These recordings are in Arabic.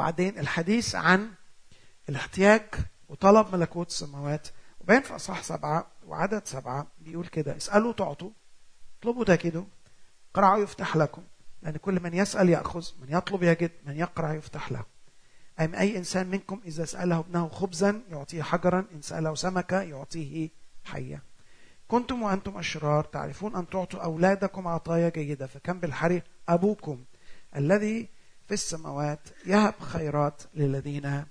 وبعدين الحديث عن الاحتياج وطلب ملكوت السماوات. وبين في أصحاح سبعة وعدد سبعة بيقول كده اسألوا تعطوا اطلبوا تجدوا قرعوا يفتح لكم. لأن كل من يسأل يأخذ من يطلب يجد من يقرع يفتح له. أم أي إنسان منكم إذا سأله ابنه خبزا يعطيه حجرا إن سأله سمكة يعطيه حية. كنتم وأنتم أشرار تعرفون أن تعطوا أولادكم عطايا جيدة فكم بالحري أبوكم الذي في السماوات يهب خيرات للذين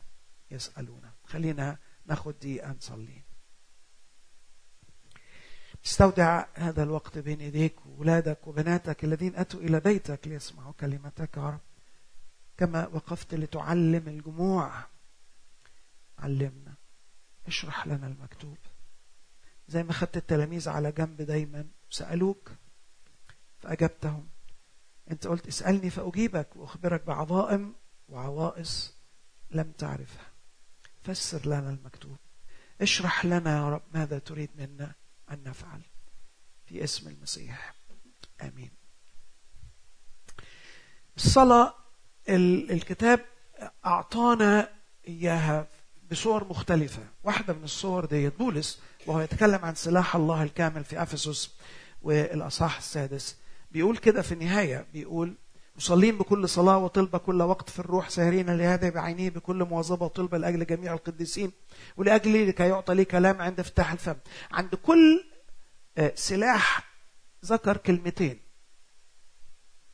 يسألون. خلينا ناخد دقيقة نصلي. استودع هذا الوقت بين ايديك وولادك وبناتك الذين أتوا إلى بيتك ليسمعوا كلمتك يا رب. كما وقفت لتعلم الجموع. علمنا. اشرح لنا المكتوب. زي ما خدت التلاميذ على جنب دايما وسألوك فأجبتهم. أنت قلت اسألني فأجيبك وأخبرك بعظائم وعوائص لم تعرفها. فسر لنا المكتوب. اشرح لنا يا رب ماذا تريد منا أن نفعل. في اسم المسيح. آمين. الصلاة الكتاب أعطانا إياها بصور مختلفة. واحدة من الصور ديت بولس وهو يتكلم عن سلاح الله الكامل في أفسس والأصحاح السادس. بيقول كده في النهاية بيقول مصلين بكل صلاة وطلبة كل وقت في الروح ساهرين لهذا بعينيه بكل مواظبة وطلبة لأجل جميع القديسين ولأجل لكي يعطى لي كلام عند افتتاح الفم. عند كل سلاح ذكر كلمتين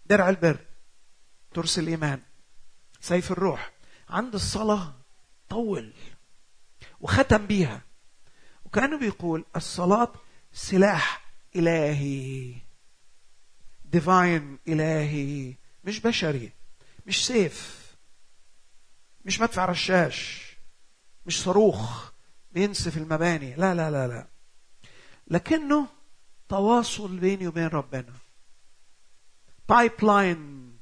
درع البر ترس الإيمان سيف الروح. عند الصلاة طول وختم بيها وكأنه بيقول الصلاة سلاح إلهي. divine إلهي. مش بشري. مش سيف. مش مدفع رشاش. مش صاروخ. بينسف المباني. لا لا لا لا. لكنه تواصل بيني وبين ربنا. pipeline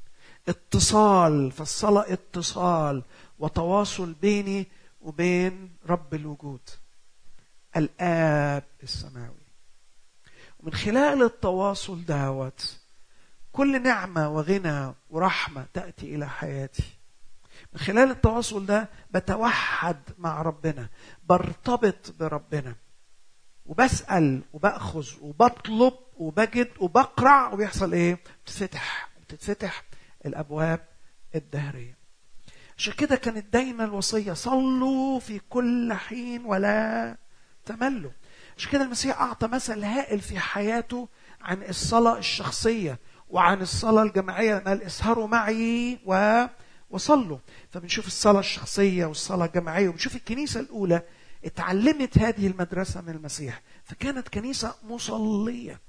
اتصال فالصلاة اتصال وتواصل بيني وبين رب الوجود. الآب السماوي. ومن خلال التواصل دوت كل نعمة وغنى ورحمة تأتي إلى حياتي من خلال التواصل ده بتوحد مع ربنا برتبط بربنا وبسأل وبأخذ وبطلب وبجد وبقرع وبيحصل إيه؟ بتتفتح بتتفتح الأبواب الدهرية. عشان كده كانت دايما الوصية صلوا في كل حين ولا تملوا. عشان كده المسيح أعطى مثل هائل في حياته عن الصلاة الشخصية وعن الصلاة الجماعية قال اسهروا معي و وصلوا. فبنشوف الصلاة الشخصية والصلاة الجماعية وبنشوف الكنيسة الأولى اتعلمت هذه المدرسة من المسيح. فكانت كنيسة مصلية.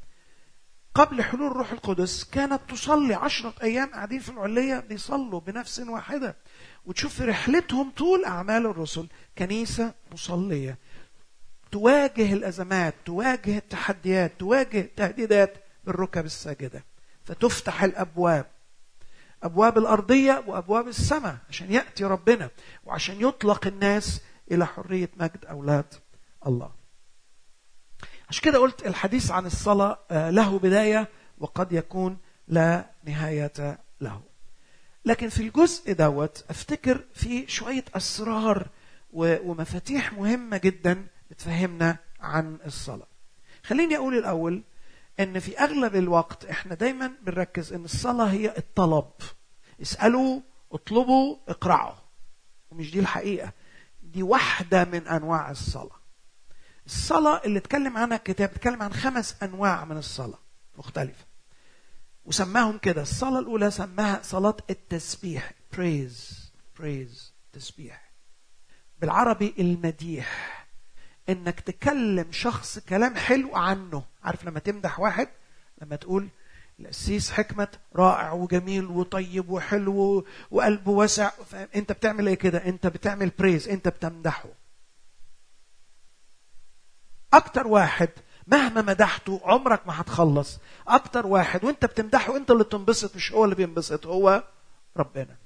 قبل حلول الروح القدس كانت تصلي عشرة أيام قاعدين في العلية بيصلوا بنفس واحدة. وتشوف رحلتهم طول أعمال الرسل. كنيسة مصلية. تواجه الأزمات تواجه التحديات تواجه التهديدات بالركب الساجدة. فتفتح الأبواب. أبواب الأرضية وأبواب السماء عشان يأتي ربنا وعشان يطلق الناس إلى حرية مجد أولاد الله. عشان كده قلت الحديث عن الصلاة له بداية وقد يكون لا نهاية له. لكن في الجزء دوت أفتكر في شوية أسرار ومفاتيح مهمة جدا بتفهمنا عن الصلاة. خليني أقول الأول إن في أغلب الوقت إحنا دايما بنركز إن الصلاة هي الطلب. اسألوا اطلبوا اقرعوا ومش دي الحقيقة. دي واحدة من أنواع الصلاة. الصلاة اللي اتكلم عنها الكتاب اتكلم عن خمس أنواع من الصلاة. مختلفة. وسماهم كده. الصلاة الأولى سماها صلاة التسبيح. Praise. Praise. تسبيح. بالعربي المديح. إنك تكلم شخص كلام حلو عنه. عارف لما تمدح واحد؟ لما تقول القسيس حكمة رائع وجميل وطيب وحلو وقلبه واسع. أنت بتعمل إيه كده؟ أنت بتعمل بريز أنت بتمدحه. أكتر واحد مهما مدحته عمرك ما هتخلص. أكتر واحد وأنت بتمدحه أنت اللي تنبسط مش هو اللي بينبسط هو ربنا.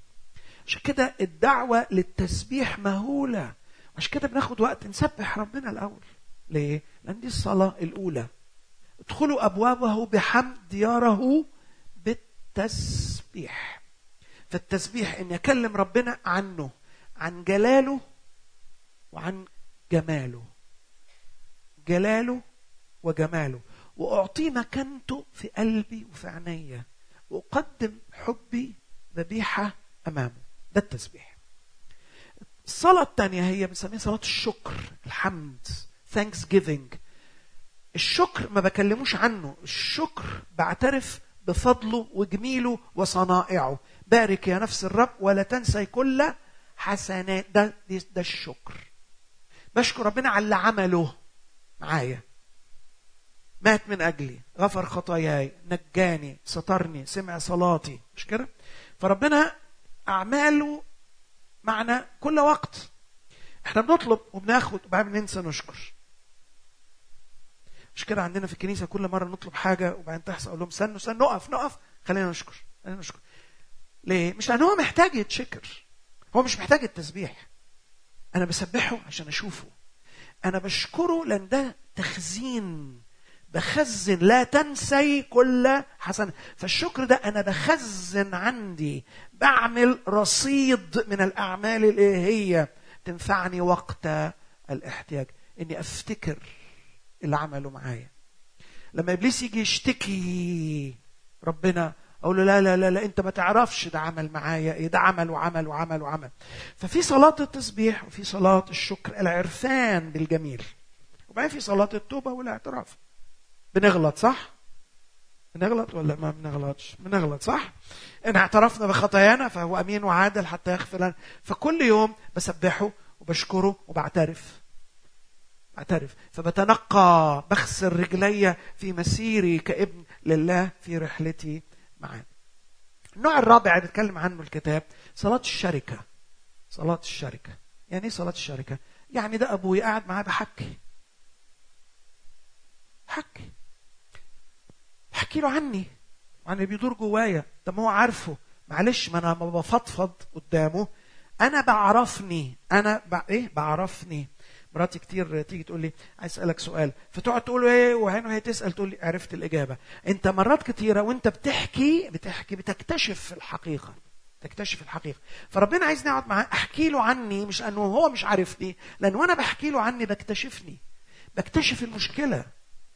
عشان كده الدعوة للتسبيح مهولة. عشان كده بناخد وقت نسبح ربنا الأول. ليه؟ لأن دي الصلاة الأولى. ادخلوا أبوابه بحمد دياره بالتسبيح. فالتسبيح اني اكلم ربنا عنه عن جلاله وعن جماله. جلاله وجماله. واعطيه مكانته في قلبي وفي عينيا. وأقدم حبي ذبيحة أمامه. ده التسبيح. الصلاه الثانية هي بنسميها صلاة الشكر الحمد thanksgiving الشكر ما بكلموش عنه الشكر بعترف بفضله وجميله وصنائعه. بارك يا نفس الرب ولا تنسي كل حسنات. ده ده الشكر. بشكر ربنا على اللي عمله. معايا. مات من أجلي. غفر خطاياي. نجاني. سترني سمع صلاتي. مش كده؟ فربنا أعماله معنا كل وقت. إحنا بنطلب وبناخد وبعدين ننسى نشكر. مش كده عندنا في الكنيسة كل مرة نطلب حاجة وبعدين تحصل أقول لهم استنوا استنوا نقف نقف خلينا نشكر خلينا نشكر. ليه؟ مش لأن هو محتاج يتشكر. هو مش محتاج التسبيح. أنا بسبحه عشان أشوفه. أنا بشكره لأن ده تخزين. بخزن لا تنسي كل حسنة. فالشكر ده أنا بخزن عندي بعمل رصيد من الأعمال الإلهية تنفعني وقت الاحتياج. إني أفتكر اللي عمله معايا. لما إبليس يجي يشتكي ربنا أقول له لا لا لا لا أنت ما تعرفش ده عمل معايا إيه ده عمل وعمل وعمل وعمل. ففي صلاة التسبيح وفي صلاة الشكر العرفان بالجميل. وبعدين في صلاة التوبة والاعتراف. بنغلط صح؟ بنغلط ولا ما بنغلطش؟ بنغلط صح؟ إن اعترفنا بخطايانا فهو أمين وعادل حتى يغفر لنا فكل يوم بسبحه وبشكره وبعترف. اعترف فبتنقى بغسل رجلي في مسيري كابن لله في رحلتي معاه. النوع الرابع اللي اتكلم عنه الكتاب صلاة الشركة. صلاة الشركة. يعني إيه صلاة الشركة؟ يعني ده أبوي قاعد معاه بحكي حكي بحكي له عني. وعن اللي بيدور جوايا. ده ما هو عارفه. معلش ما أنا ما بفضفض قدامه. أنا بعرفني. أنا ب... إيه؟ بعرفني. مراتي كتير تيجي تقول لي عايز أسألك سؤال. فتقعد تقول إيه؟ وهي تسأل تقول لي عرفت الإجابة. أنت مرات كتيرة وأنت بتحكي بتحكي بتكتشف الحقيقة. تكتشف الحقيقة. فربنا عايزني أقعد معاه أحكي له عني مش أنه هو مش عارفني. لأن وأنا بحكي له عني بكتشفني. بكتشف المشكلة.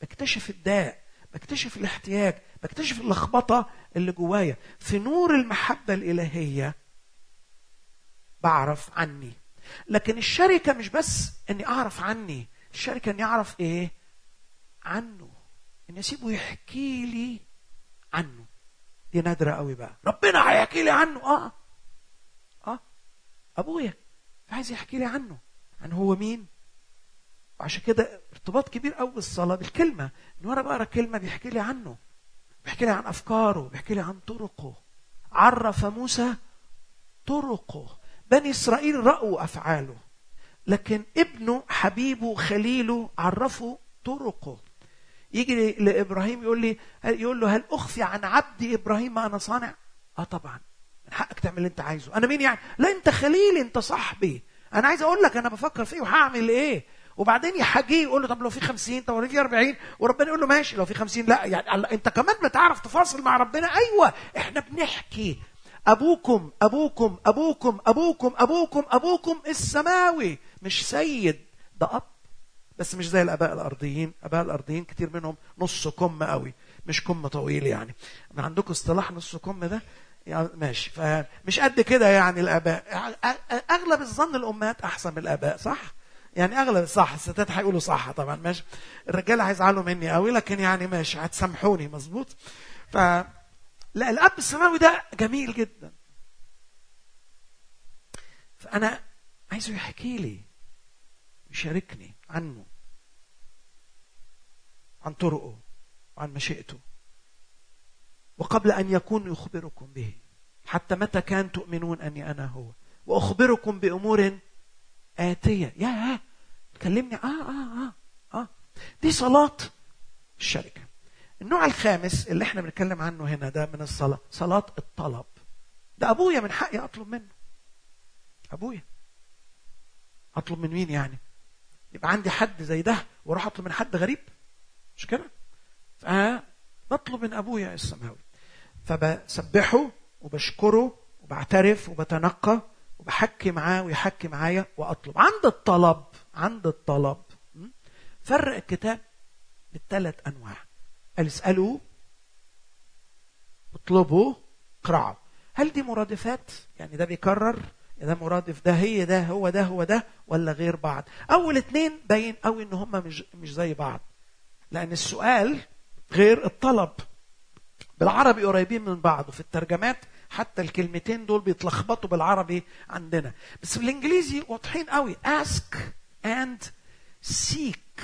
بكتشف الداء. بكتشف الاحتياج بكتشف اللخبطة اللي جوايا. في نور المحبة الإلهية بعرف عني. لكن الشركة مش بس إني أعرف عني الشركة إني أعرف إيه؟ عنه. إني أسيبه يحكي لي عنه. دي نادرة قوي بقى. ربنا هيحكي لي عنه. آه. آه. أبويا عايز يحكي لي عنه. عن هو مين؟ وعشان كده ارتباط كبير قوي بالصلاة بالكلمة. إن وأنا بقرأ كلمة بيحكي لي عنه بيحكي لي عن أفكاره بيحكي لي عن طرقه. عرف موسى طرقه. بني إسرائيل رأوا أفعاله لكن ابنه حبيبه خليله عرفه طرقه. يجي لإبراهيم يقول لي يقول له هل أخفي عن عبدي إبراهيم ما أنا صانع؟ آه طبعا. من حقك تعمل اللي أنت عايزه. أنا مين يعني؟ لا أنت خليلي أنت صاحبي. أنا عايز أقول لك أنا بفكر فيه وهعمل إيه؟ وبعدين يحاجيه يقول له طب لو في 50 طب لو في 40 وربنا يقول له ماشي لو في 50 لا يعني انت كمان بتعرف تفاصل مع ربنا؟ أيوه إحنا بنحكي. أبوكم أبوكم أبوكم أبوكم أبوكم أبوكم السماوي. مش سيد ده أب. بس مش زي الآباء الأرضيين. آباء الأرضيين كتير منهم نص كم قوي مش كم طويل يعني. ما عندكم اصطلاح نص كم ده؟ يعني ماشي فمش قد كده يعني الآباء. أغلب الظن الأمهات أحسن من الآباء صح؟ يعني أغلب صح الستات هيقولوا صح طبعا ماشي. الرجاله هيزعلوا مني قوي لكن يعني ماشي هتسامحوني مظبوط؟ ف لا الأب السماوي ده جميل جدا. فأنا عايزه يحكي لي يشاركني عنه عن طرقه وعن مشيئته. وقبل أن يكون يخبركم به حتى متى كان تؤمنون أني أنا هو. وأخبركم بأمور آتية. يا كلمني. آه آه آه آه. دي صلاة الشركة. النوع الخامس اللي إحنا بنتكلم عنه هنا ده من الصلاة صلاة الطلب. ده أبويا من حقي أطلب منه. أبويا. أطلب من مين يعني؟ يبقى عندي حد زي ده وأروح أطلب من حد غريب؟ مش كده؟ فبطلب من أبويا السماوي. فبسبحه وبشكره وبعترف وبتنقى وبحكي معاه ويحكي معايا وأطلب. عند الطلب عند الطلب فرق الكتاب بالثلاث أنواع. قال اسألوا اطلبوا اقرعوا هل دي مرادفات يعني ده بيكرر؟ ده مرادف ده هي ده هو ده هو ده ولا غير بعض؟ أول اتنين باين قوي إن هم مش مش زي بعض. لأن السؤال غير الطلب. بالعربي قريبين من بعض وفي الترجمات حتى الكلمتين دول بيتلخبطوا بالعربي عندنا. بس بالانجليزي واضحين قوي. Ask and seek.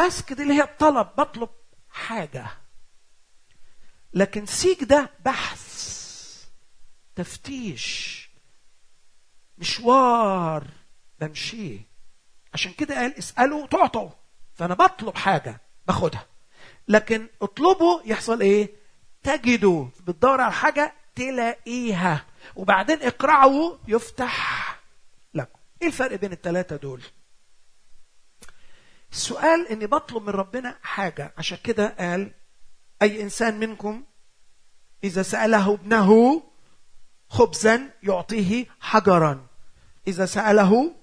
Ask دي اللي هي الطلب بطلب حاجة. لكن سيك ده بحث تفتيش مشوار بمشيه عشان كده قال اسألوا تعطوا فأنا بطلب حاجة باخدها. لكن اطلبوا يحصل إيه؟ تجدوا بتدور على حاجة تلاقيها. وبعدين اقرعوا يفتح لكم. إيه الفرق بين الثلاثه دول؟ السؤال إني بطلب من ربنا حاجة. عشان كده قال أي إنسان منكم إذا سأله ابنه خبزا يعطيه حجرا. إذا سأله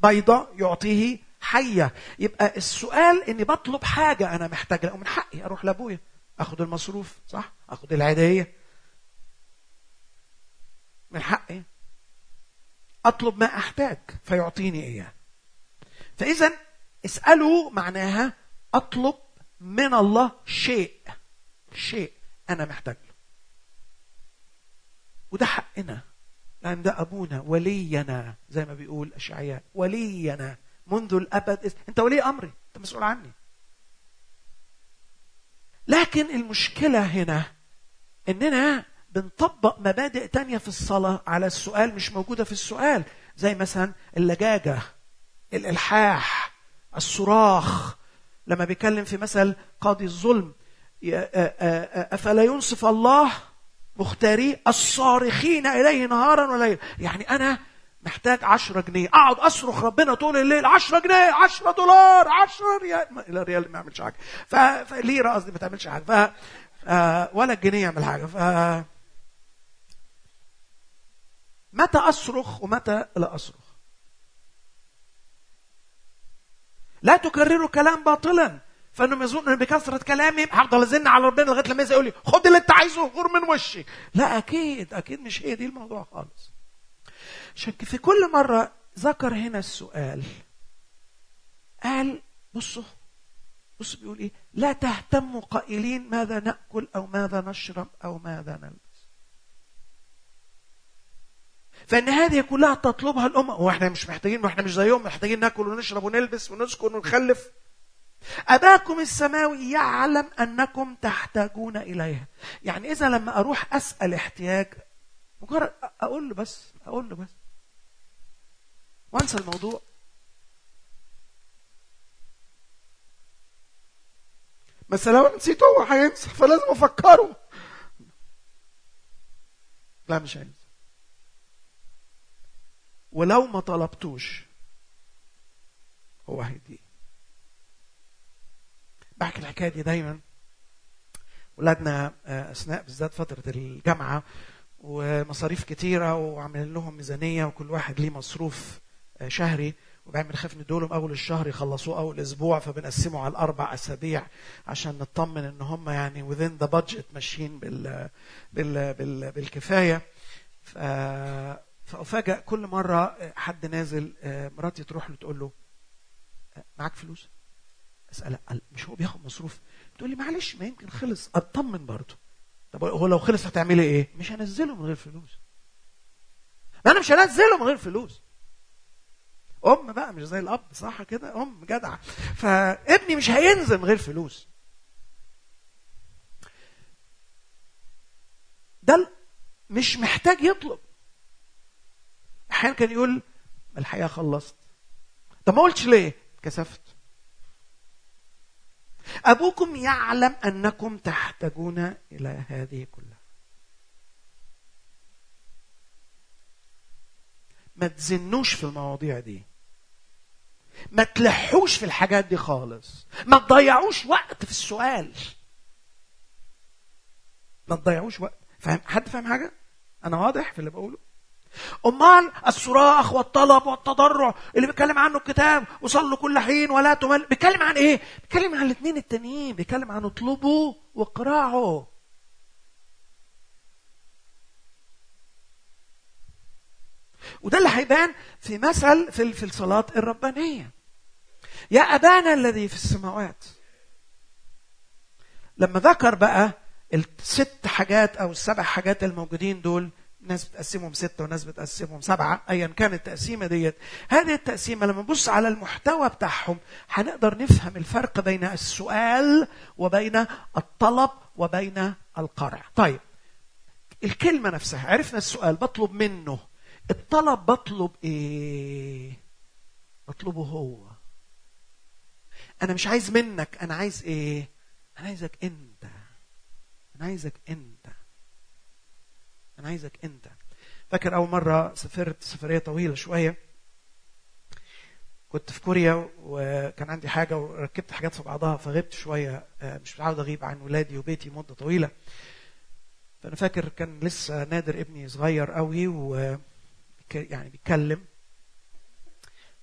بيضة يعطيه حية. يبقى السؤال إني بطلب حاجة أنا محتاجها ومن حقي أروح لأبويا. اخد المصروف صح؟ اخد العيدية. من حقي. أطلب ما أحتاج فيعطيني إياه. فإذا اسألوا معناها أطلب من الله شيء. شيء أنا محتاج له. وده حقنا. لأن ده أبونا ولينا زي ما بيقول اشعياء ولينا منذ الأبد أنت ولي أمري أنت مسؤول عني. لكن المشكلة هنا إننا بنطبق مبادئ تانية في الصلاة على السؤال مش موجودة في السؤال زي مثلا اللجاجة الإلحاح الصراخ. لما بيتكلم في مثل قاضي الظلم أفلا ينصف الله مختاري الصارخين إليه نهارا وليلا؟ يعني أنا محتاج عشرة جنيه. أقعد أصرخ ربنا طول الليل. عشرة جنيه عشرة دولار عشرة ريال. لا ريال ما يعملش حاجة. فليرة قصدي ما تعملش حاجة؟ ف ولا الجنيه يعمل حاجة. ف متى أصرخ ومتى لا أصرخ. لا تكرروا كلام باطلا. فإنهم يظنوا إن بكثرة كلامي هفضل أزن على ربنا لغاية لما يقول لي خد اللي أنت عايزه غور من وشي. لا أكيد أكيد مش هي دي الموضوع خالص. عشان في كل مرة ذكر هنا السؤال قال بصوا بصوا بيقول إيه؟ لا تهتموا قائلين ماذا نأكل أو ماذا نشرب أو ماذا نلبس. فإن هذه كلها تطلبها الامم وإحنا مش محتاجين وإحنا مش زيهم محتاجين نأكل ونشرب ونلبس ونسكن ونخلف. أباكم السماوي يعلم أنكم تحتاجون إليها. يعني إذا لما أروح أسأل احتياج مجرد أقول له بس أقول له بس. وأنسى الموضوع. بس لو نسيته هو هينسى فلازم أفكره. لا مش هينسى ولو ما طلبتوش هو هيديه بحكي الحكاية دي دايما. ولادنا أثناء بالذات فترة الجامعة ومصاريف كتيرة وعاملين لهم ميزانية وكل واحد ليه مصروف. شهري وبعمل خاف ندولهم أول الشهر يخلصوه أول أسبوع فبنقسمه على الأربع أسابيع عشان نطمن إن هم يعني within the budget ماشيين بال, بال, بال بالكفاية. فافاجئ كل مرة حد نازل مراتي تروح له تقول له معاك فلوس؟ أسألها مش هو بياخد مصروف؟ تقول لي معلش ما يمكن خلص أطمن برضه. طب هو لو خلص هتعملي إيه؟ مش هنزله من غير فلوس. أنا مش هنزله من غير فلوس. أم بقى مش زي الأب صح كده؟ أم جدعه فابني مش هينزل غير فلوس. ده مش محتاج يطلب. أحيانا كان يقول الحقيقة خلصت. طب ما قلتش ليه؟ كسفت أبوكم يعلم أنكم تحتاجون إلى هذه كلها. ما تزنوش في المواضيع دي. ما تلحوش في الحاجات دي خالص. ما تضيعوش وقت في السؤال. ما تضيعوش وقت. فاهم؟ حد فاهم حاجة؟ أنا واضح في اللي بقوله؟ أمال الصراخ والطلب والتضرع اللي بيتكلم عنه الكتاب وصلوا كل حين ولا تمل. بيتكلم عن إيه؟ بيتكلم عن الاثنين التانيين. بيتكلم عن اطلبوا واقرعوا وده اللي هيبان في مثل في في الصلاة الربانية. يا أبانا الذي في السماوات. لما ذكر بقى الست حاجات أو السبع حاجات الموجودين دول ناس بتقسمهم ستة وناس بتقسمهم سبعة أيا كانت التقسيمة ديت هذه التقسيمة لما نبص على المحتوى بتاعهم هنقدر نفهم الفرق بين السؤال وبين الطلب وبين القرع طيب الكلمة نفسها عرفنا السؤال بطلب منه. الطلب بطلب إيه؟ بطلبه هو. أنا مش عايز منك أنا عايز إيه؟ أنا عايزك أنت. أنا عايزك أنت. أنا عايزك أنت. فاكر أول مرة سافرت سفرية طويلة شوية؟ كنت في كوريا وكان عندي حاجة وركبت حاجات في بعضها فغبت شوية آه، مش متعود أغيب عن ولادي وبيتي مدة طويلة. فأنا فاكر كان لسه نادر ابني صغير قوي و يعني بيتكلم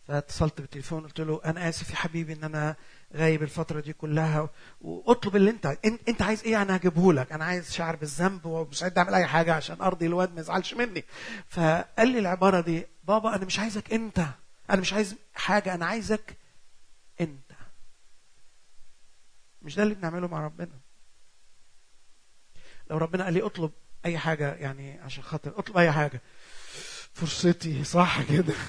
فاتصلت بالتليفون قلت له أنا آسف يا حبيبي إن أنا غايب الفترة دي كلها. وأطلب اللي أنت أنت عايز إيه؟ أنا هجيبه لك أنا عايز شعر بالذنب ومستعد أعمل أي حاجة عشان أرضي الواد ما يزعلش مني. فقال لي العبارة دي بابا أنا مش عايزك أنت. أنا مش عايز حاجة أنا عايزك أنت. مش ده اللي بنعمله مع ربنا. لو ربنا قال لي أطلب أي حاجة يعني عشان خاطر أطلب أي حاجة. فرصتي. صح كده.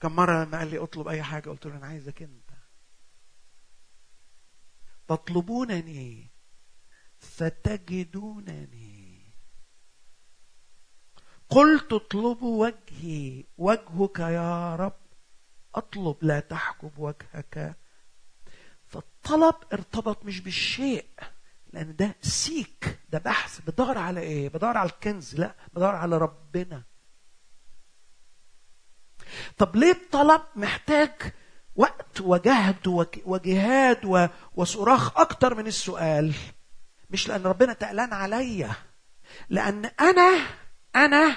كم مرة لما قال لي اطلب أي حاجة قلت له أنا عايزك أنت. تطلبونني. فتجدونني قلت اطلبوا وجهي. وجهك يا رب. اطلب لا تحجب وجهك. فالطلب ارتبط مش بالشيء. لأن ده سيك ده بحث. بدور على إيه؟ بدور على الكنز. لا بدور على ربنا. طب ليه الطلب محتاج وقت وجهد وجهاد وصراخ أكتر من السؤال؟ مش لأن ربنا تقلان عليا. لأن أنا أنا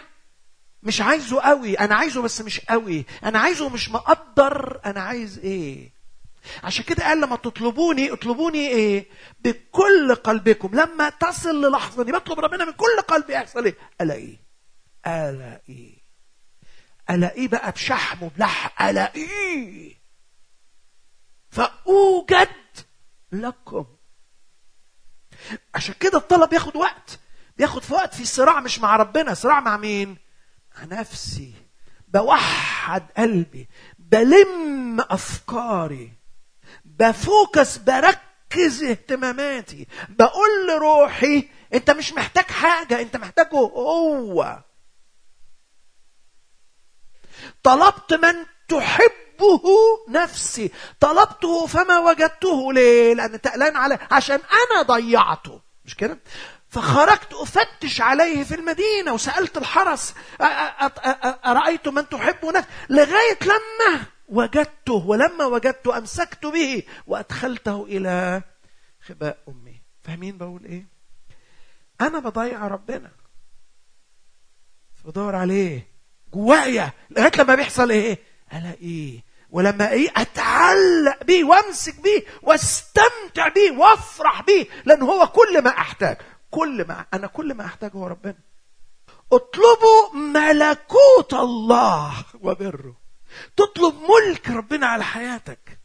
مش عايزه قوي. أنا عايزه بس مش قوي. أنا عايزه مش مقدر. أنا عايز إيه؟ عشان كده قال لما تطلبوني اطلبوني إيه؟ بكل قلبكم. لما تصل للحظة دي بطلب ربنا من كل قلبي يحصل إيه؟ ألاقيه. ألاقيه. ألاقيه بقى بشحم وبلح. ألاقيه. فأوجد لكم. عشان كده الطلب ياخد وقت. بياخد في وقت في صراع مش مع ربنا. صراع مع مين؟ مع نفسي. بوحد قلبي. بلم أفكاري. بفوكس بركز اهتماماتي. بقول لروحي أنت مش محتاج حاجة أنت محتاجه هو. طلبت من تحبه نفسي. طلبته فما وجدته ليه؟ لأن تقلان عليه عشان أنا ضيعته. مش كده؟ فخرجت أفتش عليه في المدينة وسألت الحرس أرأيت من تحب نفسي؟ لغاية لما وجدته ولما وجدته أمسكت به وأدخلته إلى خباء أمي. فاهمين بقول إيه؟ أنا بضيع ربنا. بدور عليه. جوايا. لغاية لما بيحصل إيه؟ ألاقيه. ولما إيه؟ أتعلق بيه وأمسك بيه وأستمتع بيه وأفرح بيه. لأن هو كل ما أحتاج. كل ما أنا كل ما أحتاج هو ربنا. اطلبوا ملكوت الله وبره. تطلب ملك ربنا على حياتك.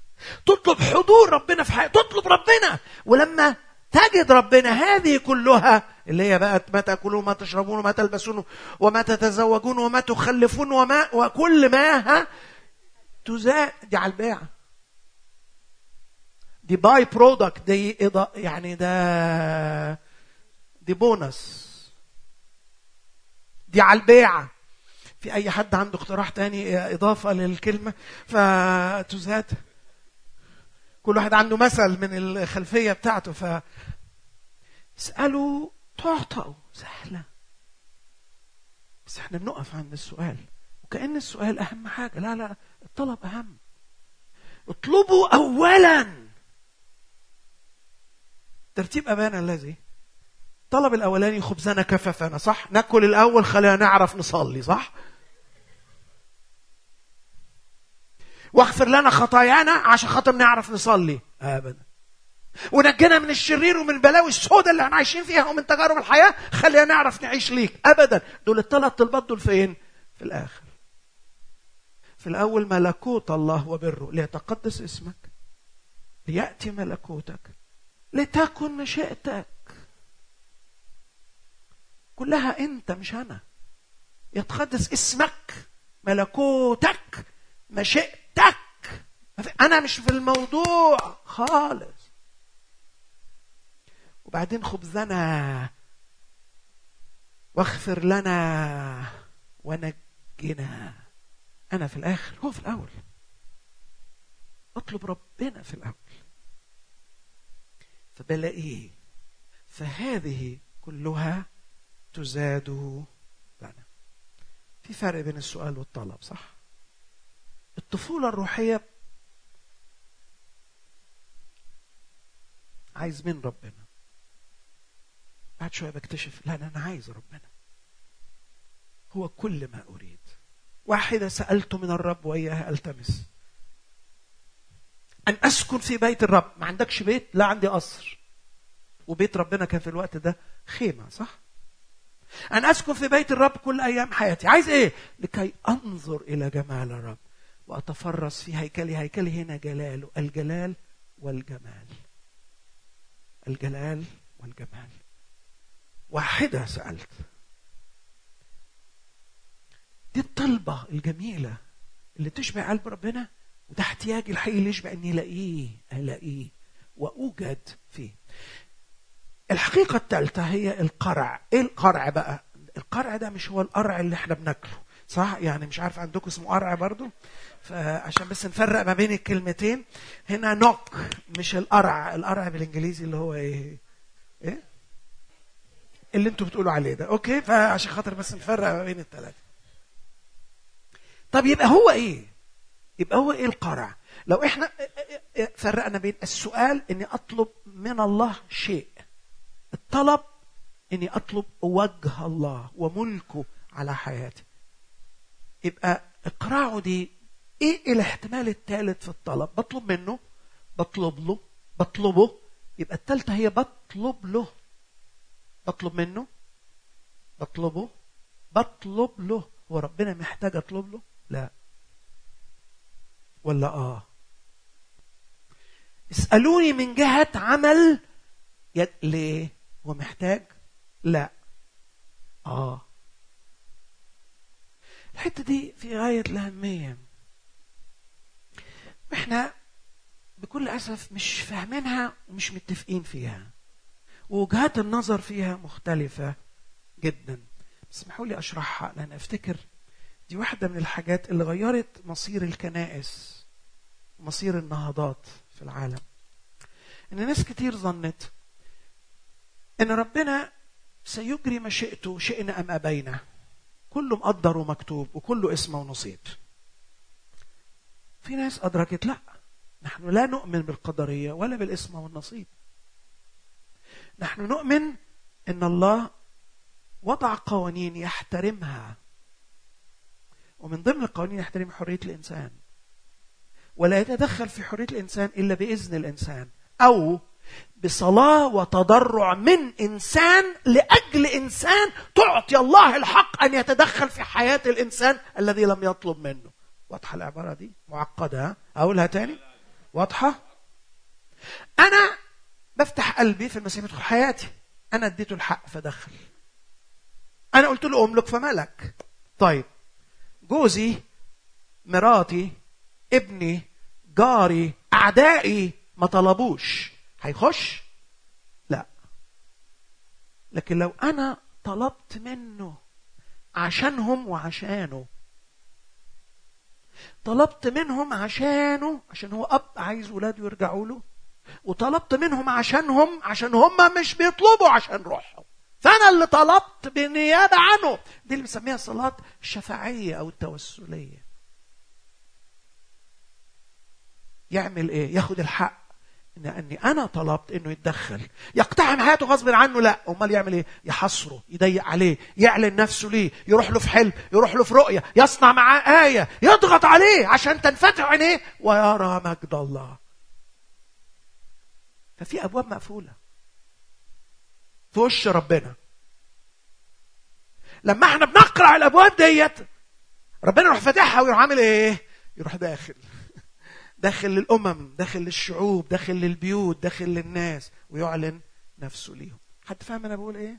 تطلب حضور ربنا في حياتك تطلب ربنا. ولما تجد ربنا هذه كلها اللي هي بقى ما تأكلون وما تشربون وما تلبسون وما تتزوجون وما تخلفون وما وكل ما ها تزاد دي على البيع. دي by-product دي يعني ده دي بونس دي على البيعة في أي حد عنده اقتراح تاني إضافة للكلمة فتزاد كل واحد عنده مثل من الخلفية بتاعته ف اسألوا تعطوا. سهلة. بس إحنا بنقف عند السؤال وكأن السؤال أهم حاجة. لا لا الطلب أهم. اطلبوا أولا. ترتيب أبانا الذي. طلب الأولاني خبزنا كففنا صح؟ ناكل الأول خلينا نعرف نصلي صح؟ واغفر لنا خطايانا عشان خاطر نعرف نصلي. ابدا ونجنا من الشرير ومن البلاوي السوداء اللي إحنا عايشين فيها ومن تجارب الحياة خلينا نعرف نعيش ليك. ابدا. دول الثلاث طلبات دول فين؟ في الآخر. في الأول ملكوت الله وبره. ليتقدس اسمك. ليأتي ملكوتك. لتكن مشيئتك. كلها أنت مش أنا. يتقدس اسمك. ملكوتك. مشيئتك أنا مش في الموضوع خالص. وبعدين خبزنا. واغفر لنا ونجنا. أنا في الآخر هو في الأول. أطلب ربنا في الأول. فبلاقيه فهذه كلها تزاد لنا. في فرق بين السؤال والطلب صح؟ الطفولة الروحية. عايز من ربنا. بعد شوية بكتشف لا أنا عايز ربنا. هو كل ما أريد. واحدة سألت من الرب وإياها ألتمس. أن أسكن في بيت الرب. ما عندكش بيت؟ لا عندي قصر. وبيت ربنا كان في الوقت ده خيمة صح؟ أن أسكن في بيت الرب كل أيام حياتي. عايز إيه؟ لكي أنظر إلى جمال الرب. وأتفرس في هيكلي هيكلي هنا جلاله الجلال والجمال. الجلال والجمال. واحدة سألت. دي الطلبة الجميلة اللي تشبع قلب ربنا؟ وده احتياجي الحقيقي اللي يشبع إني ألاقيه ألاقيه وأوجد فيه. الحقيقة الثالثة هي القرع، إيه القرع بقى؟ القرع ده مش هو القرع اللي إحنا بناكله، صح؟ يعني مش عارف عندكم اسمه قرع برضو؟ فعشان بس نفرق ما بين الكلمتين هنا نوك مش القرع، القرع بالإنجليزي اللي هو إيه؟ إيه؟ اللي أنتوا بتقولوا عليه ده، أوكي؟ فعشان خاطر بس نفرق ما بين الثلاثة. طب يبقى هو إيه يبقى هو إيه القرع لو إحنا فرقنا بين السؤال إني أطلب من الله شيء الطلب إني أطلب وجه الله وملكه على حياتي يبقى اقرعه دي إيه الاحتمال الثالث في الطلب؟ بطلب منه بطلب له بطلبه يبقى الثالثه هي بطلب له. بطلب منه بطلبه بطلب له. هو ربنا محتاج أطلب له؟ لا. ولا آه. اسألوني من جهة عمل يد ليه؟ هو محتاج؟ لا. آه. الحتة دي في غاية الأهمية. إحنا بكل أسف مش فاهمينها ومش متفقين فيها. ووجهات النظر فيها مختلفة جدا. اسمحوا لي أشرحها لأن أفتكر دي واحدة من الحاجات اللي غيرت مصير الكنائس ومصير النهضات في العالم. إن ناس كتير ظنت إن ربنا سيجري مشيئته شئنا أم أبينا. كله مقدر ومكتوب وكله اسمه ونصيب. في ناس أدركت لا نحن لا نؤمن بالقدرية ولا بالاسم والنصيب. نحن نؤمن إن الله وضع قوانين يحترمها. ومن ضمن القوانين يحترم حرية الإنسان. ولا يتدخل في حرية الإنسان إلا بإذن الإنسان أو بصلاة وتضرع من إنسان لأجل إنسان تعطي الله الحق أن يتدخل في حياة الإنسان الذي لم يطلب منه. واضحة العبارة دي؟ معقدة؟ أقولها تاني؟ واضحة؟ أنا بفتح قلبي في المسيح يدخل حياتي. أنا اديته الحق فدخل. أنا قلت له أملك فملك. طيب جوزي مراتي ابني جاري أعدائي ما طلبوش. هيخش؟ لا. لكن لو أنا طلبت منه عشانهم وعشانه طلبت منهم عشانه عشان هو أب عايز ولاده يرجعوا له وطلبت منهم عشانهم عشان هم مش بيطلبوا عشان روحهم. فأنا اللي طلبت بالنيابة عنه. دي اللي بنسميها الصلاة الشفاعية أو التوسلية. يعمل إيه؟ ياخد الحق. ان إني أنا طلبت إنه يتدخل. يقتحم حياته غصب عنه لا. أمال يعمل إيه؟ يحصره يضيق عليه يعلن نفسه ليه يروح له في حلم يروح له في رؤية يصنع معاه آية يضغط عليه عشان تنفتح عينيه. ويرى مجد الله. ففي أبواب مقفولة. في وش ربنا. لما إحنا بنقرع الأبواب ديت ربنا يروح فاتحها ويروح عامل إيه؟ يروح داخل. داخل للأمم داخل للشعوب داخل للبيوت داخل للناس ويعلن نفسه ليهم. حد فاهم أنا بقول إيه؟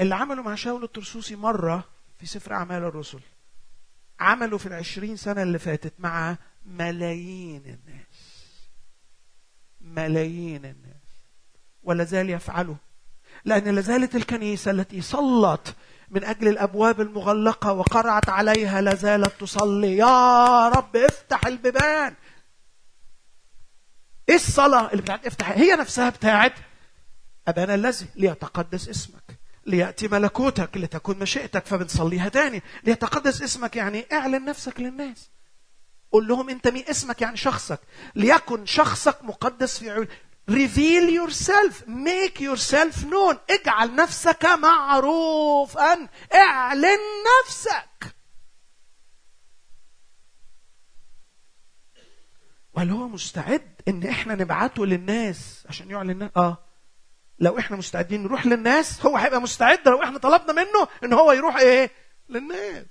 اللي عمله مع شاول الترسوسي مرة في سفر أعمال الرسل. عملوا في العشرين سنة اللي فاتت مع ملايين الناس. ملايين الناس. ولا زال يفعله. لأن لازالت الكنيسة التي صلت من أجل الأبواب المغلقة وقرعت عليها لازالت تصلي. يا رب افتح البيبان. إيه الصلاة اللي بتاعت افتح؟ هي نفسها بتاعت أبانا الذي ليتقدس اسمك. ليأتي ملكوتك لتكون مشيئتك فبنصليها تاني. ليتقدس اسمك يعني اعلن نفسك للناس. قول لهم انت مين اسمك يعني شخصك. ليكن شخصك مقدس في عيون reveal yourself. Make yourself known. اجعل نفسك معروفا. اعلن نفسك. وهل هو مستعد إن إحنا نبعته للناس عشان يعلن آه. لو إحنا مستعدين نروح للناس هو هيبقى مستعد لو إحنا طلبنا منه إن هو يروح إيه؟ للناس.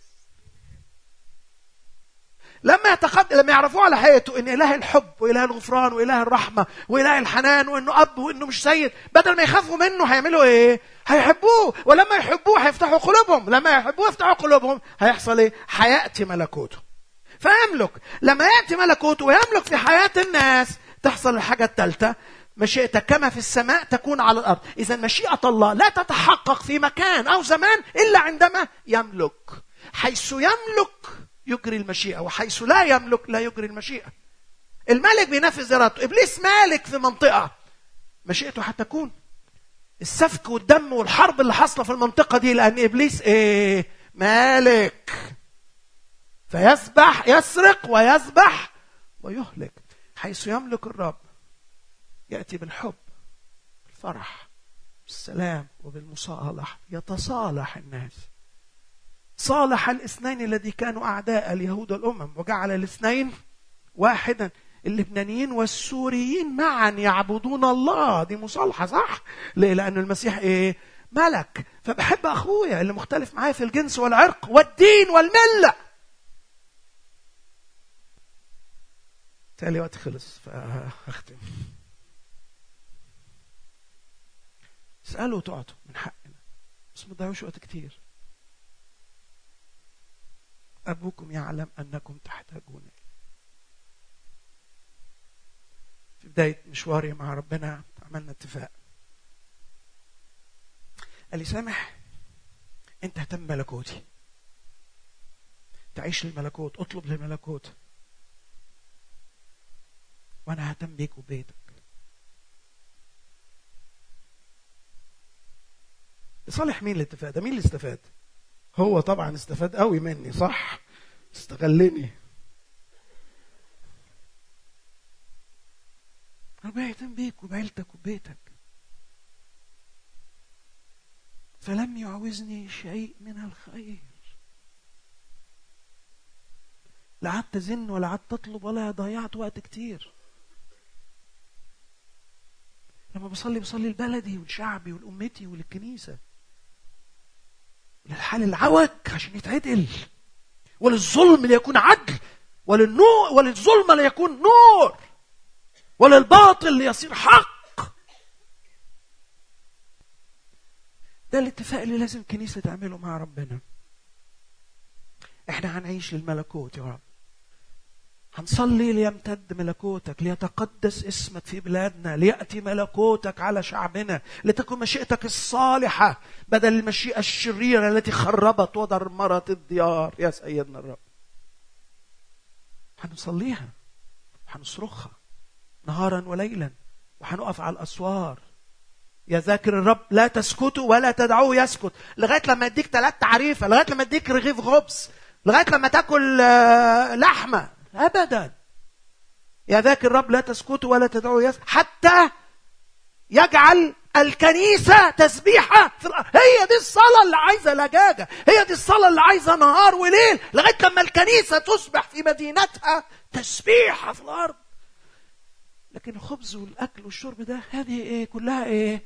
لما يتقد... لما يعرفوه على حياته إن إله الحب وإله الغفران وإله الرحمة وإله الحنان وإنه أب وإنه مش سيد بدل ما يخافوا منه هيعملوا إيه؟ هيحبوه ولما يحبوه هيفتحوا قلوبهم لما يحبوه يفتحوا قلوبهم هيحصل إيه؟ هياتي ملكوته. فيملك لما يأتي ملكوته ويملك في حياة الناس تحصل الحاجة الثالثه مشيئتك كما في السماء تكون على الأرض. إذا مشيئة الله لا تتحقق في مكان أو زمان إلا عندما يملك. حيث يملك يجري المشيئة وحيث لا يملك لا يجري المشيئة. الملك بينفذ إرادته. إبليس مالك في منطقة. مشيئته هتكون السفك والدم والحرب اللي حاصلة في المنطقة دي لأن إبليس إيه؟ مالك. فيسبح يسرق ويسبح ويهلك حيث يملك الرب. يأتي بالحب بالفرح بالسلام وبالمصالحة. يتصالح الناس. صالح الاثنين الذي كانوا أعداء اليهود والأمم وجعل الاثنين واحدا اللبنانيين والسوريين معا يعبدون الله دي مصالحة صح؟ ليه؟ لأن المسيح إيه؟ ملك فبحب أخويا اللي مختلف معايا في الجنس والعرق والدين والملة تالي وقت خلص فأختم اسألوا وتقعدوا من حقنا بس ما تضيعوش وقت كتير أبوكم يعلم أنكم تحتاجون في بداية مشواري مع ربنا عملنا اتفاق. قال لي سامح أنت اهتم بملكوتي. تعيش للملكوت اطلب للملكوت. وأنا ههتم بيك وبيتك. لصالح مين الاتفاق ده مين اللي استفاد؟ هو طبعا استفاد قوي مني صح؟ استغلني. ربنا يهتم بيك وبعيلتك وبيتك. فلم يعوزني شيء من الخير. لا قعدت ازن ولا قعدت اطلب ولا ضيعت وقت كتير. لما بصلي بصلي لبلدي ولشعبي ولأمتي وللكنيسة. للحال العوج عشان يتعدل. وللظلم ليكون عدل. وللنور وللظلم ليكون نور. وللباطل ليصير حق. ده الاتفاق اللي لازم الكنيسة تعمله مع ربنا. إحنا هنعيش للملكوت يا رب. هنصلي ليمتد ملكوتك ليتقدس اسمك في بلادنا ليأتي ملكوتك على شعبنا لتكن مشيئتك الصالحة بدل المشيئة الشريرة التي خربت ودمرت الديار. يا سيدنا الرب. هنصليها هنصرخها نهارا وليلا وهنقف على الأسوار. يا ذاكر الرب لا تسكتوا ولا تدعوه يسكت. لغاية لما يديك ثلاث تعريفة لغاية لما يديك رغيف خبز لغاية لما تاكل لحمة. ابدا. يا ذاك الرب لا تسكتوا ولا تدعوا يس حتى يجعل الكنيسة تسبيحة في الأرض. هي دي الصلاة اللي عايزة لجاجة. هي دي الصلاة اللي عايزة نهار وليل. لغاية لما الكنيسة تصبح في مدينتها تسبيحة في الأرض. لكن الخبز والأكل والشرب ده هذه إيه؟ كلها إيه؟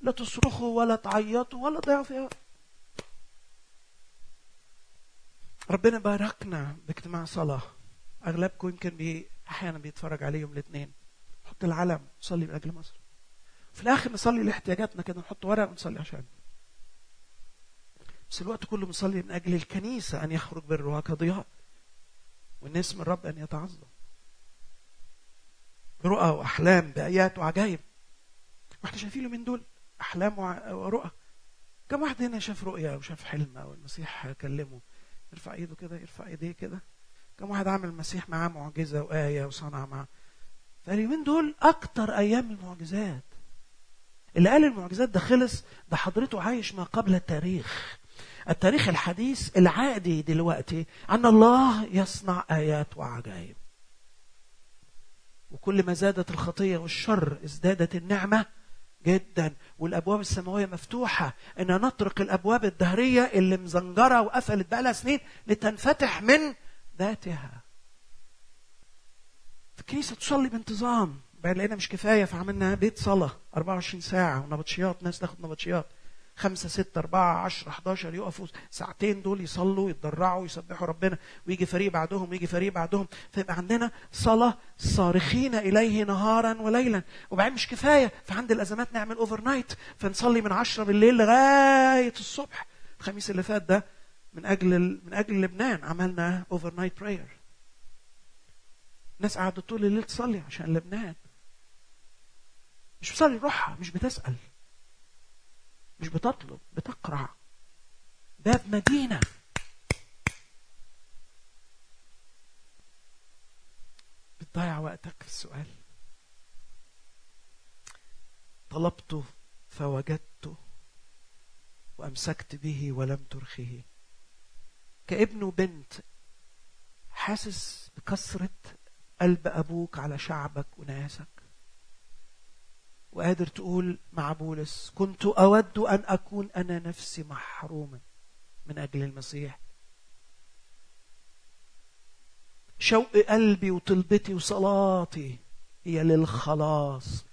لا تصرخوا ولا تعيطوا ولا تضيعوا فيها. ربنا باركنا باجتماع صلاة. أغلبكم يمكن بي أحيانا بيتفرج عليه يوم الاثنين نحط العلم نصلي من أجل مصر. في الآخر نصلي لاحتياجاتنا كده نحط ورق ونصلي عشان. بس الوقت كله بنصلي من أجل الكنيسة أن يخرج برها كضياء والناس من الرب أن يتعظم. برؤى وأحلام بآيات وعجائب. وإحنا شايفين من دول أحلام ورؤى. كم واحد هنا شاف رؤيا أو شاف حلم أو المسيح كلمه؟ يرفع ايده كده يرفع ايديه كده. كم واحد عمل المسيح معاه معجزة وآية وصنع معاه. فاليومين دول أكتر أيام المعجزات. اللي قال المعجزات ده خلص ده حضرته عايش ما قبل التاريخ. التاريخ الحديث العادي دلوقتي أن الله يصنع آيات وعجائب. وكل ما زادت الخطية والشر ازدادت النعمة جدا والأبواب السماوية مفتوحة. إن نطرق الأبواب الدهرية اللي مزنجرة وقفلت بقى لها سنين لتنفتح من ذاتها. الكنيسه تصلي بانتظام؟ بعد لقينا مش كفاية فعملنا بيت صلاة 24 ساعة ونبطشيات ناس تاخد نبطشيات. خمسة ستة أربعة عشرة 11 يقفوا. ساعتين دول يصلوا يتضرعوا يسبحوا ربنا. ويجي فريق بعدهم ويجي فريق بعدهم. فيبقى عندنا صلاة صارخين إليه نهارا وليلا. وبعدين مش كفاية فعند الأزمات نعمل overnight فنصلي من عشرة بالليل لغاية الصبح. الخميس اللي فات ده من أجل من أجل لبنان عملنا overnight prayer ناس قعدت طول الليل تصلي عشان لبنان. مش بتصلي روحها مش بتسأل. مش بتطلب بتقرع. باب مدينة. بتضيع وقتك في السؤال. طلبته فوجدته وأمسكت به ولم ترخه. كابن وبنت حاسس بكثرة قلب أبوك على شعبك وناسك وقادر تقول مع بولس كنت أود أن أكون أنا نفسي محروما من أجل المسيح. شوق قلبي وطلبتي وصلاتي هي للخلاص.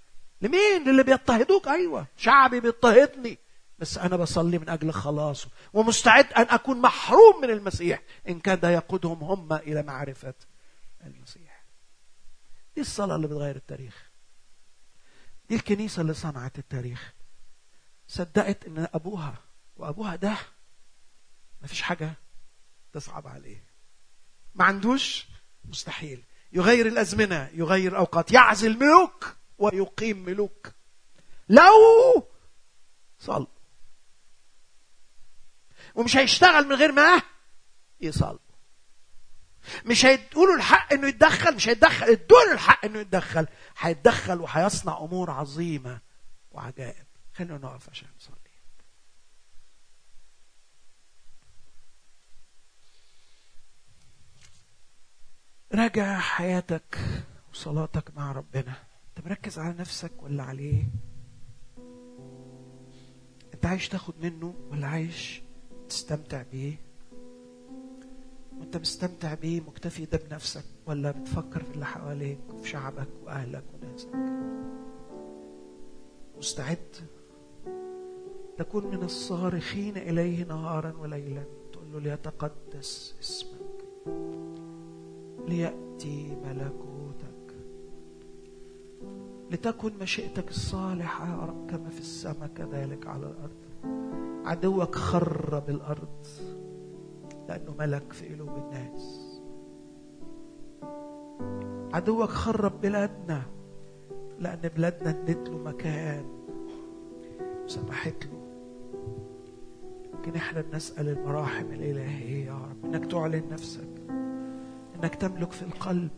لمين؟ للي بيضطهدوك؟ أيوة شعبي بيضطهدني. بس أنا بصلي من أجل خلاصه ومستعد أن أكون محروم من المسيح. إن كان ده يقودهم هم إلى معرفة المسيح. دي الصلاة اللي بتغير التاريخ. دي الكنيسة اللي صنعت التاريخ. صدقت إن أبوها وأبوها ده مفيش حاجة تصعب عليه. ما عندوش؟ مستحيل. يغير الأزمنة يغير أوقات. يعزل ملوك ويقيم ملوك. لو صل ومش هيشتغل من غير ما يصل مش هيدوا الحق إنه يتدخل مش هيتدخل ادوا الحق إنه يتدخل. هيتدخل وهيصنع أمور عظيمة وعجائب. خلينا نقف عشان نصلي. راجع حياتك وصلاتك مع ربنا. انت مركز على نفسك ولا عليه؟ انت عايش تاخد منه ولا عايش تستمتع بيه؟ وانت مستمتع بيه مكتفي ده بنفسك ولا بتفكر في اللي حواليك وفي شعبك وأهلك وناسك؟ مستعد تكون من الصارخين إليه نهارا وليلا. تقول له ليتقدس اسمك ليأتي ملكوتك لتكن مشيئتك الصالحة يا رب كما في السماء كذلك على الأرض. عدوك خرب الأرض لأنه ملك في قلوب الناس. عدوك خرب بلادنا لأن بلادنا ادت له مكان وسمحت له. لكن إحنا بنسأل المراحم الإلهية يا رب إنك تعلن نفسك إنك تملك في القلب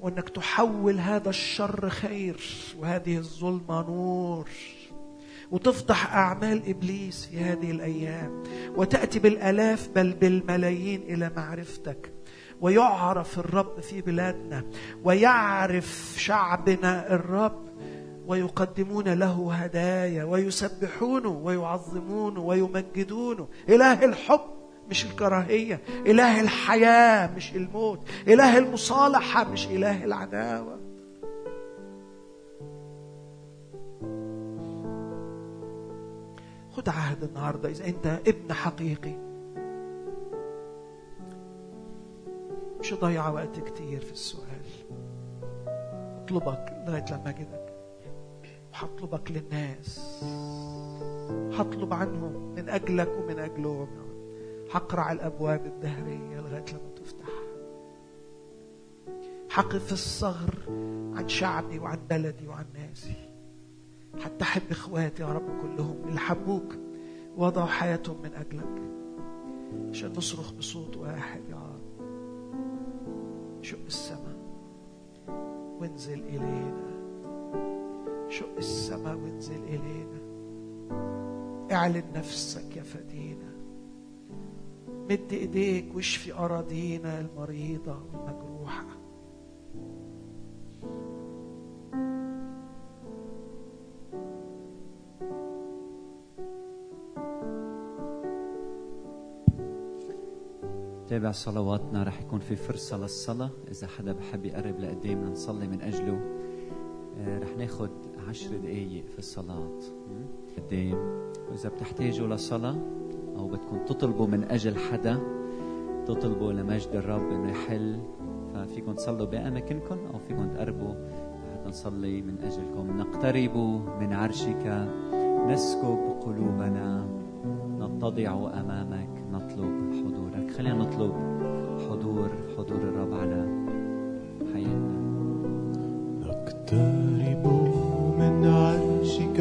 وإنك تحول هذا الشر خير وهذه الظلمة نور. وتفضح أعمال إبليس في هذه الأيام وتأتي بالآلاف بل بالملايين إلى معرفتك. ويعرف الرب في بلادنا ويعرف شعبنا الرب ويقدمون له هدايا ويسبحونه ويعظمونه ويمجدونه. إله الحب مش الكراهية إله الحياة مش الموت إله المصالحة مش إله العداوة. خد عهد النهارده إذا أنت ابن حقيقي. مش ضيع وقت كتير في السؤال. اطلبك لغاية لما أجدك وهطلبك للناس. هطلب عنهم من أجلك ومن أجلهم. هقرع الأبواب الدهرية لغاية لما تفتح. حقف الصغر عن شعبي وعن بلدي وعن ناسي. حتى أحب إخواتي يا رب كلهم اللي حبوك وضعوا حياتهم من أجلك. عشان نصرخ بصوت واحد يا رب. شق السماء وانزل إلينا. شق السماء وانزل إلينا. اعلن نفسك يا فدينا. مد إيديك واشفي أراضينا المريضة والمجروحة. تابع صلواتنا رح يكون في فرصة للصلاة. إذا حدا بحب يقرب لقدامنا نصلي من أجله. آه، رح ناخد عشر دقايق في الصلاة. قدام. وإذا بتحتاجوا لصلاة أو بدكم تطلبوا من أجل حدا تطلبوا لمجد الرب إنه يحل. ففيكم تصلوا بأماكنكم أو فيكم تقربوا. حتى نصلي من أجلكم. نقترب من عرشك. نسكب قلوبنا. نتضع أمامك. نطلب خلينا نطلب حضور حضور الرب على حياتنا. نقترب من عرشك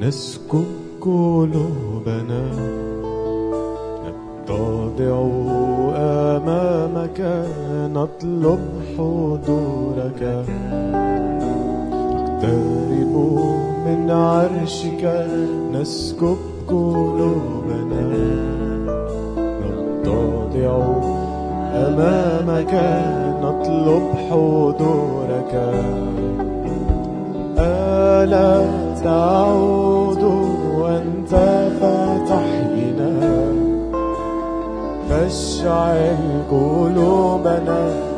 نسكب قلوبنا. نتضع أمامك نطلب حضورك. نقترب من عرشك نسكب قلوبنا. أمامك نطلب حضورك. ألا تعود وأنت فتحينا فاشعل قلوبنا.